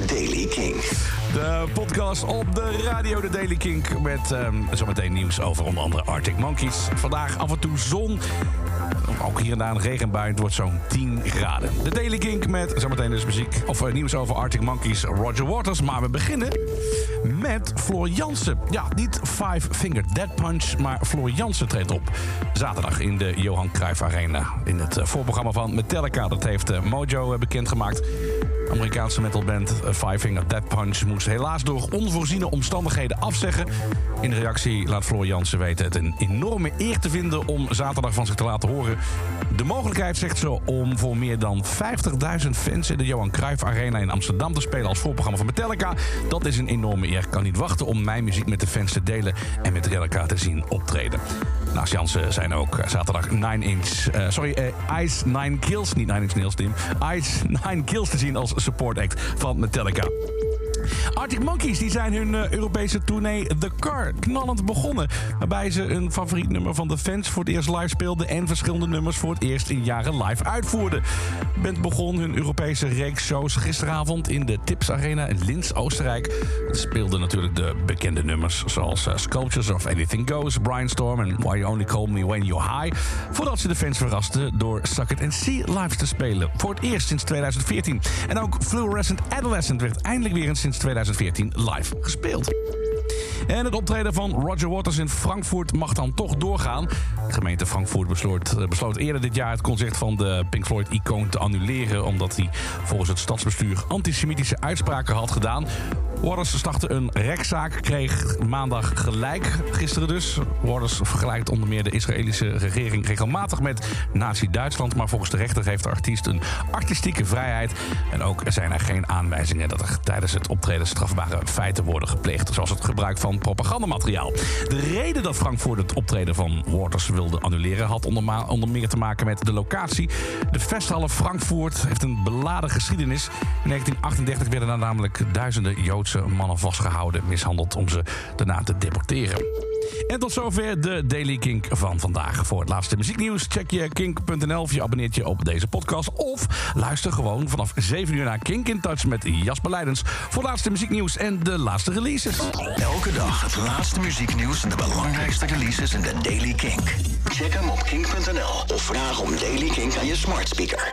Daily King. De podcast op de radio, de Daily Kink. Met ehm, zometeen nieuws over onder andere Arctic Monkeys. Vandaag af en toe zon. Ook hier en daar een regenbui. Het wordt zo'n 10 graden. De Daily Kink met zometeen dus muziek. Of eh, nieuws over Arctic Monkeys, Roger Waters. Maar we beginnen met Floor Jansen. Ja, niet Five Finger Dead Punch, maar Floor Jansen treedt op. Zaterdag in de Johan Cruijff Arena. In het eh, voorprogramma van Metallica. Dat heeft eh, Mojo bekendgemaakt. Amerikaanse metalband Five Finger Dead Punch moest helaas door onvoorziene omstandigheden afzeggen. In de reactie laat Floor Jansen weten het een enorme eer te vinden om zaterdag van zich te laten horen. De mogelijkheid, zegt ze, om voor meer dan 50.000 fans in de Johan Cruijff Arena in Amsterdam te spelen als voorprogramma van Metallica. Dat is een enorme eer. Ik kan niet wachten om mijn muziek met de fans te delen en Metallica te zien optreden. Naast Jansen zijn ook zaterdag 9 Inch, eh, sorry, eh, Ice 9 Kills, niet 9 Inch Nails team, Ice 9 Kills te zien als support act van Metallica. Arctic Monkeys die zijn hun eh, Europese tournee The Car knallend begonnen. Waarbij ze een favoriet nummer van de fans voor het eerst live speelden... en verschillende nummers voor het eerst in jaren live uitvoerden. De band begon hun Europese reeks shows gisteravond in de Tips Arena in Linz, Oostenrijk. Speelden natuurlijk de bekende nummers zoals eh, Sculptures of Anything Goes... Brainstorm en Why You Only Call Me When You're High... voordat ze de fans verrasten door Suck It and See live te spelen. Voor het eerst sinds 2014. En ook Fluorescent Adolescent werd eindelijk weer eens sinds 2014 live gespeeld. En het optreden van Roger Waters in Frankfurt mag dan toch doorgaan. De gemeente Frankfurt besloot, eh, besloot eerder dit jaar het concert van de Pink Floyd-icoon te annuleren... omdat hij volgens het stadsbestuur antisemitische uitspraken had gedaan. Waters startte een rechtszaak, kreeg maandag gelijk, gisteren dus. Waters vergelijkt onder meer de Israëlische regering regelmatig met Nazi-Duitsland... maar volgens de rechter heeft de artiest een artistieke vrijheid... en ook zijn er geen aanwijzingen dat er tijdens het optreden strafbare feiten worden gepleegd... zoals het gebruik van propagandamateriaal. De reden dat Frankfurt het optreden van Waters wilde annuleren... had onder, onder meer te maken met de locatie. De festhalle Frankfurt heeft een beladen geschiedenis. In 1938 werden er namelijk duizenden Joodse mannen vastgehouden... mishandeld om ze daarna te deporteren. En tot zover de Daily Kink van vandaag. Voor het laatste muzieknieuws check je kink.nl of je abonneert je op deze podcast. Of luister gewoon vanaf 7 uur naar Kink in Touch met Jasper Leidens. Voor laatste muzieknieuws en de laatste releases. Elke dag het laatste muzieknieuws en de belangrijkste releases in de Daily Kink. Check hem op kink.nl of vraag om Daily Kink aan je smart speaker.